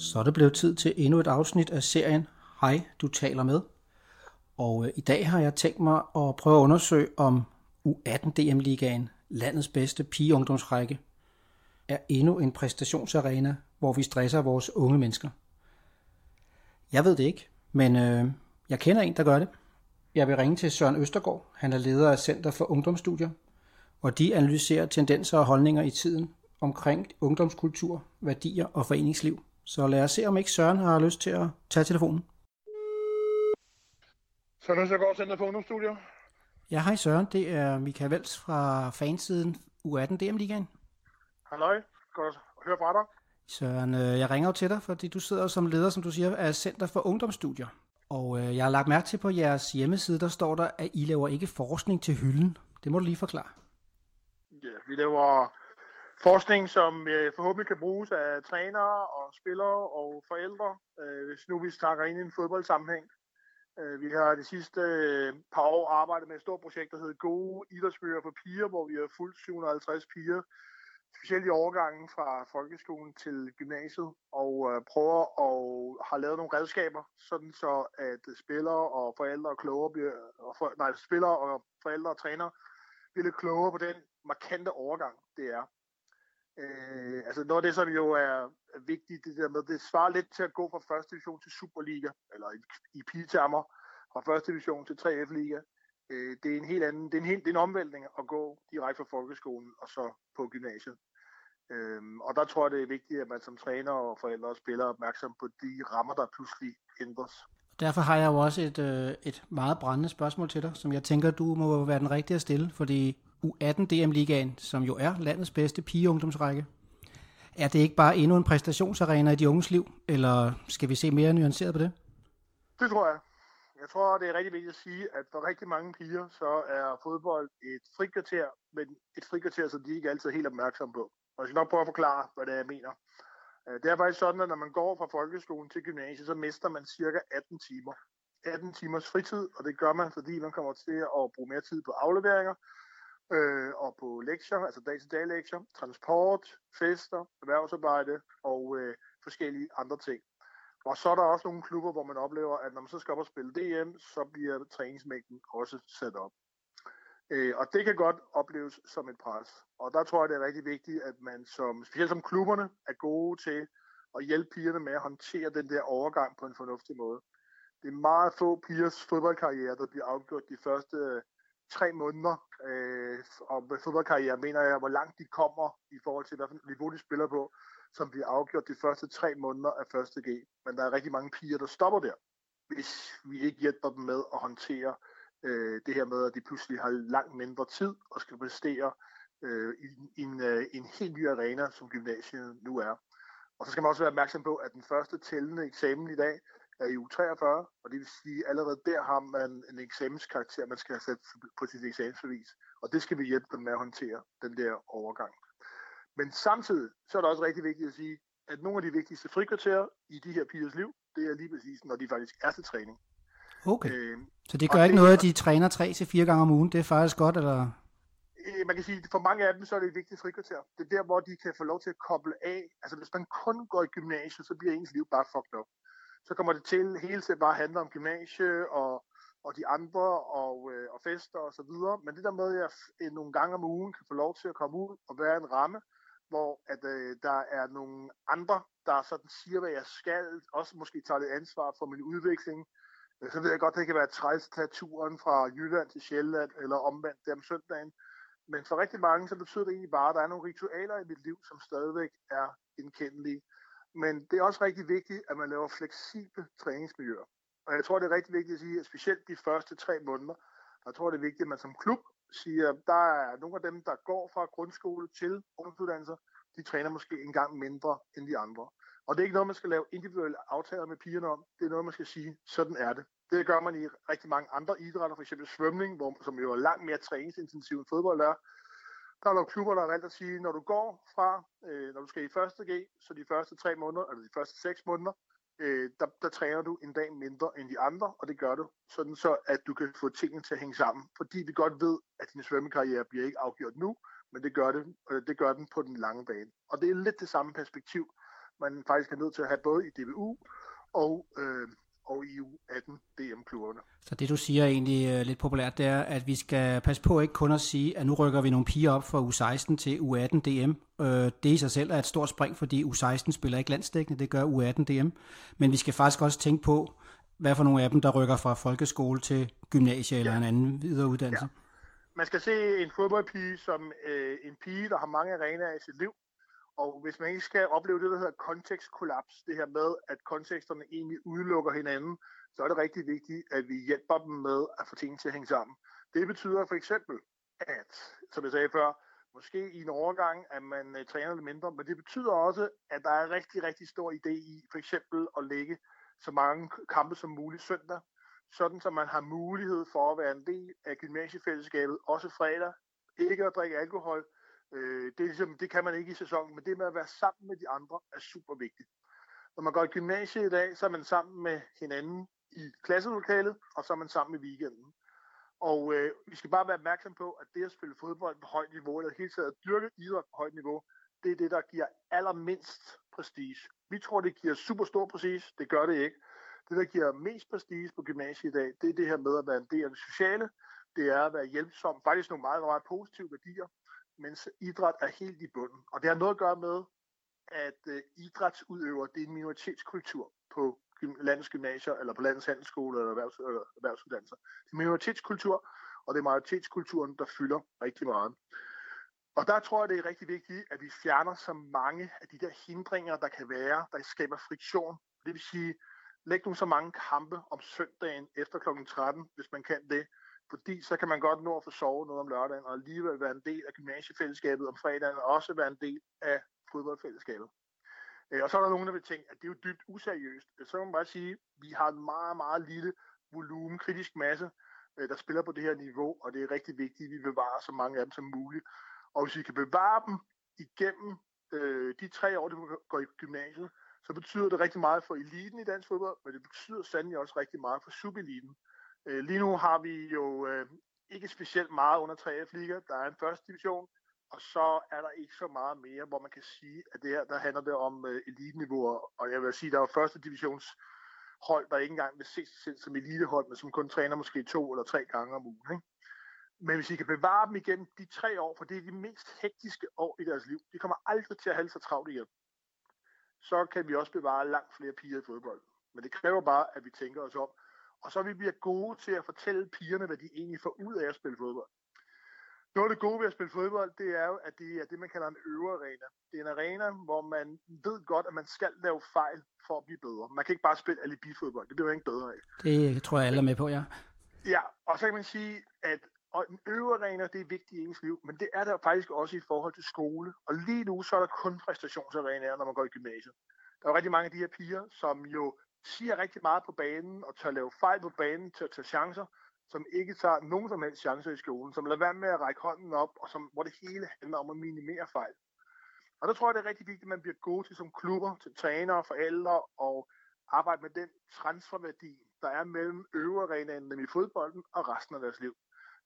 Så er det blevet tid til endnu et afsnit af serien Hej, du taler med. Og øh, i dag har jeg tænkt mig at prøve at undersøge, om U18 DM-ligaen, landets bedste pigeungdomsrække, er endnu en præstationsarena, hvor vi stresser vores unge mennesker. Jeg ved det ikke, men øh, jeg kender en, der gør det. Jeg vil ringe til Søren Østergaard. Han er leder af Center for Ungdomsstudier, og de analyserer tendenser og holdninger i tiden omkring ungdomskultur, værdier og foreningsliv. Så lad os se, om ikke Søren har lyst til at tage telefonen. Søren Østergaard, Center for Ungdomsstudier. Ja, hej Søren. Det er Michael Vels fra fansiden U18 DM-ligaen. Halløj. Godt at høre fra dig. Søren, øh, jeg ringer jo til dig, fordi du sidder som leder, som du siger, af Center for Ungdomsstudier. Og øh, jeg har lagt mærke til på jeres hjemmeside, der står der, at I laver ikke forskning til hylden. Det må du lige forklare. Ja, vi laver forskning, som øh, forhåbentlig kan bruges af trænere og spillere og forældre, øh, hvis nu vi snakker ind i en fodboldsammenhæng. Øh, vi har de sidste øh, par år arbejdet med et stort projekt, der hedder Gode Idrætsbøger for Piger, hvor vi har fulgt 750 piger, specielt i overgangen fra folkeskolen til gymnasiet, og øh, prøver og har lavet nogle redskaber, sådan så at spillere og forældre og klogere bliver, og for, nej, spillere og forældre og trænere bliver klogere på den markante overgang, det er. Øh, altså noget af det, som jo er vigtigt, det der med, det svarer lidt til at gå fra første division til Superliga, eller i, i pigetammer, fra første division til 3F-liga. Øh, det er en helt anden, det er en, helt, det er en omvæltning at gå direkte fra folkeskolen og så på gymnasiet. Øhm, og der tror jeg, det er vigtigt, at man som træner og forældre og spiller opmærksom på de rammer, der pludselig ændres. Derfor har jeg jo også et, øh, et meget brændende spørgsmål til dig, som jeg tænker, du må være den rigtige at stille, fordi U18 DM-ligaen, som jo er landets bedste pigeungdomsrække, er det ikke bare endnu en præstationsarena i de unges liv, eller skal vi se mere nuanceret på det? Det tror jeg. Jeg tror, det er rigtig vigtigt at sige, at for rigtig mange piger, så er fodbold et frikvarter, men et frikvarter, som de ikke altid er helt opmærksomme på. Og jeg skal nok prøve at forklare, hvad det er, jeg mener. Øh, det er faktisk sådan, at når man går fra folkeskolen til gymnasiet, så mister man cirka 18 timer. 18 timers fritid, og det gør man, fordi man kommer til at bruge mere tid på afleveringer, øh, og på lektier, altså dag-til-dag lektier, transport, fester, erhvervsarbejde og øh, forskellige andre ting. Og så er der også nogle klubber, hvor man oplever, at når man så skal op og spille DM, så bliver træningsmængden også sat op. Øh, og det kan godt opleves som et pres. Og der tror jeg, det er rigtig vigtigt, at man som, specielt som klubberne, er gode til at hjælpe pigerne med at håndtere den der overgang på en fornuftig måde. Det er meget få pigers fodboldkarriere, der bliver afgjort de første øh, tre måneder. Øh, om fodboldkarriere mener jeg, hvor langt de kommer i forhold til, hvilket niveau de spiller på, som bliver afgjort de første tre måneder af første G. Men der er rigtig mange piger, der stopper der, hvis vi ikke hjælper dem med at håndtere øh, det her med, at de pludselig har langt mindre tid og skal præstere øh, i, i en, øh, en helt ny arena, som gymnasiet nu er. Og så skal man også være opmærksom på, at den første tællende eksamen i dag er i u 43, og det vil sige, at allerede der har man en eksamenskarakter, man skal have sat på sit eksamensbevis. Og det skal vi hjælpe dem med at håndtere, den der overgang. Men samtidig så er det også rigtig vigtigt at sige, at nogle af de vigtigste frikvarterer i de her pigers liv, det er lige præcis, når de faktisk er til træning. Okay. Øh, så det gør ikke det, noget, at de træner tre til fire gange om ugen? Det er faktisk godt, eller? Øh, man kan sige, at for mange af dem, så er det et vigtigt frikvarter. Det er der, hvor de kan få lov til at koble af. Altså, hvis man kun går i gymnasiet, så bliver ens liv bare fucked up så kommer det til hele tiden bare at handle om gymnasie og, og de andre og, øh, og fester og så videre. Men det der med, at jeg øh, nogle gange om ugen kan få lov til at komme ud og være en ramme, hvor at, øh, der er nogle andre, der sådan siger, hvad jeg skal, også måske tager lidt ansvar for min udvikling. Øh, så ved jeg godt, at det kan være træls at tage turen fra Jylland til Sjælland, eller omvendt der om søndagen. Men for rigtig mange, så betyder det egentlig bare, at der er nogle ritualer i mit liv, som stadigvæk er indkendelige. Men det er også rigtig vigtigt, at man laver fleksible træningsmiljøer. Og jeg tror, det er rigtig vigtigt at sige, at specielt de første tre måneder, der tror jeg, det er vigtigt, at man som klub siger, at der er nogle af dem, der går fra grundskole til ungdomsuddannelser, de træner måske en gang mindre end de andre. Og det er ikke noget, man skal lave individuelle aftaler med pigerne om. Det er noget, man skal sige, sådan er det. Det gør man i rigtig mange andre idrætter, f.eks. svømning, hvor, som jo er langt mere træningsintensiv end fodbold er. Der er nogle klubber, der har valgt at sige, når du går fra, øh, når du skal i første G, så de første tre måneder, eller de første seks måneder, øh, der, der træner du en dag mindre end de andre, og det gør du, sådan så at du kan få tingene til at hænge sammen. Fordi vi godt ved, at din svømmekarriere bliver ikke afgjort nu, men det gør, det, øh, det gør den på den lange bane. Og det er lidt det samme perspektiv, man faktisk er nødt til at have både i DBU og, øh, og i U18 DM-klubberne. Så det du siger egentlig uh, lidt populært, det er, at vi skal passe på ikke kun at sige, at nu rykker vi nogle piger op fra U16 til U18 DM. Uh, det i sig selv er et stort spring, fordi U16 spiller ikke landstækkende, det gør U18 DM. Men vi skal faktisk også tænke på, hvad for nogle af dem, der rykker fra folkeskole til gymnasie eller ja. en anden videre uddannelse. Ja. Man skal se en fodboldpige som øh, en pige, der har mange arenaer i sit liv, og hvis man ikke skal opleve det, der hedder kontekstkollaps, det her med, at konteksterne egentlig udelukker hinanden, så er det rigtig vigtigt, at vi hjælper dem med at få tingene til at hænge sammen. Det betyder for eksempel, at, som jeg sagde før, måske i en overgang, at man øh, træner lidt mindre, men det betyder også, at der er rigtig, rigtig stor idé i for eksempel at lægge så mange kampe som muligt søndag, sådan så man har mulighed for at være en del af gymnasiefællesskabet, også fredag, ikke at drikke alkohol, Øh, det, er ligesom, det kan man ikke i sæsonen, men det med at være sammen med de andre er super vigtigt. Når man går i gymnasiet i dag, så er man sammen med hinanden i klasselokalet, og så er man sammen i weekenden. Og øh, vi skal bare være opmærksom på, at det at spille fodbold på højt niveau, eller helt taget at dyrke idræt på højt niveau, det er det, der giver allermindst prestige. Vi tror, det giver super stor prestige. Det gør det ikke. Det, der giver mest prestige på gymnasiet i dag, det er det her med at være en del af det sociale. Det er at være hjælpsom. Faktisk nogle meget, meget positive værdier mens idræt er helt i bunden. Og det har noget at gøre med, at øh, idrætsudøver, det er en minoritetskultur på landets gymnasier, eller på landets handelsskole, eller, erhvervs, eller erhvervsuddannelser. Det er minoritetskultur, og det er majoritetskulturen, der fylder rigtig meget. Og der tror jeg, det er rigtig vigtigt, at vi fjerner så mange af de der hindringer, der kan være, der skaber friktion. Det vil sige, læg nu så mange kampe om søndagen efter kl. 13, hvis man kan det, fordi så kan man godt nå at få sovet noget om lørdagen, og alligevel være en del af gymnasiefællesskabet om fredagen, og også være en del af fodboldfællesskabet. Øh, og så er der nogen, der vil tænke, at det er jo dybt useriøst. Øh, så må man bare sige, at vi har en meget, meget lille volumen, kritisk masse, øh, der spiller på det her niveau, og det er rigtig vigtigt, at vi bevarer så mange af dem som muligt. Og hvis vi kan bevare dem igennem øh, de tre år, de går i gymnasiet, så betyder det rigtig meget for eliten i dansk fodbold, men det betyder sandelig også rigtig meget for subeliten. Øh, lige nu har vi jo øh, ikke specielt meget under 3F Liga. Der er en første division, og så er der ikke så meget mere, hvor man kan sige, at det her, der handler det om øh, eliteniveauer. Og jeg vil sige, der er første divisions hold, der ikke engang vil se sig selv som elitehold, men som kun træner måske to eller tre gange om ugen. Ikke? Men hvis I kan bevare dem igen de tre år, for det er de mest hektiske år i deres liv, de kommer aldrig til at have så travlt igen, så kan vi også bevare langt flere piger i fodbold. Men det kræver bare, at vi tænker os om, og så vi bliver gode til at fortælle pigerne, hvad de egentlig får ud af at spille fodbold. Noget af det gode ved at spille fodbold, det er jo, at det er det, man kalder en øvearena. Det er en arena, hvor man ved godt, at man skal lave fejl for at blive bedre. Man kan ikke bare spille alibi-fodbold. Det bliver man ikke bedre af. Det tror jeg alle er med på, ja. Ja, og så kan man sige, at og en øvearena, det er vigtigt i ens liv, men det er der faktisk også i forhold til skole. Og lige nu, så er der kun præstationsarenaer, når man går i gymnasiet. Der er rigtig mange af de her piger, som jo siger rigtig meget på banen og tør lave fejl på banen, tør tage chancer, som ikke tager nogen som helst chancer i skolen, som lader være med at række hånden op, og som, hvor det hele handler om at minimere fejl. Og der tror jeg, det er rigtig vigtigt, at man bliver god til som klubber, til trænere, forældre og arbejde med den transferværdi, der er mellem øverarenaen nemlig fodbolden, og resten af deres liv.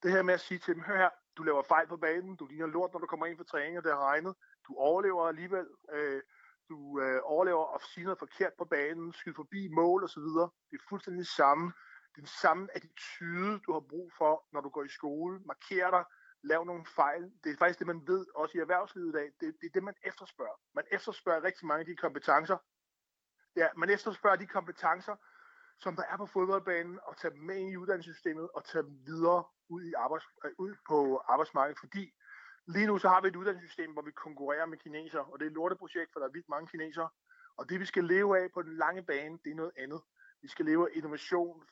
Det her med at sige til dem, hør her, du laver fejl på banen, du ligner lort, når du kommer ind for træning, og det har regnet, du overlever alligevel, øh, du øh, overlever og sige noget forkert på banen, skyder forbi mål osv. Det er fuldstændig det samme. Det er den samme attitude, du har brug for, når du går i skole. Marker dig, lav nogle fejl. Det er faktisk det, man ved også i erhvervslivet i dag. Det, det er det, man efterspørger. Man efterspørger rigtig mange af de kompetencer. Ja, man efterspørger de kompetencer, som der er på fodboldbanen, og tage dem med ind i uddannelsessystemet, og tage dem videre ud, i arbejds, øh, ud på arbejdsmarkedet, fordi Lige nu så har vi et uddannelsessystem, hvor vi konkurrerer med kineser, og det er et lorteprojekt, for der er vildt mange kinesere. Og det vi skal leve af på den lange bane, det er noget andet. Vi skal leve af innovation,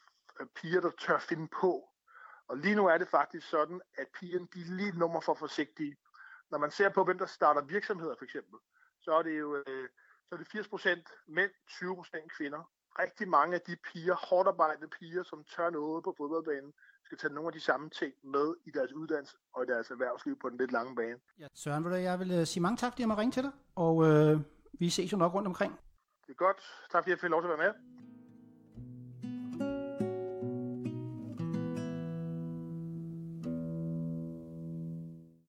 piger, der tør finde på. Og lige nu er det faktisk sådan, at pigerne de er lige nummer for forsigtige. Når man ser på, hvem der starter virksomheder for eksempel, så er det jo øh, så er det 80% mænd, 20% kvinder. Rigtig mange af de piger, hårdt arbejdende piger, som tør noget på fodboldbanen, skal tage nogle af de samme ting med i deres uddannelse og i deres erhvervsliv på den lidt lange bane. Ja, Søren, vil jeg vil uh, sige mange tak, fordi jeg må ringe til dig, og øh, vi ses jo nok rundt omkring. Det er godt. Tak fordi jeg fik lov til at være med.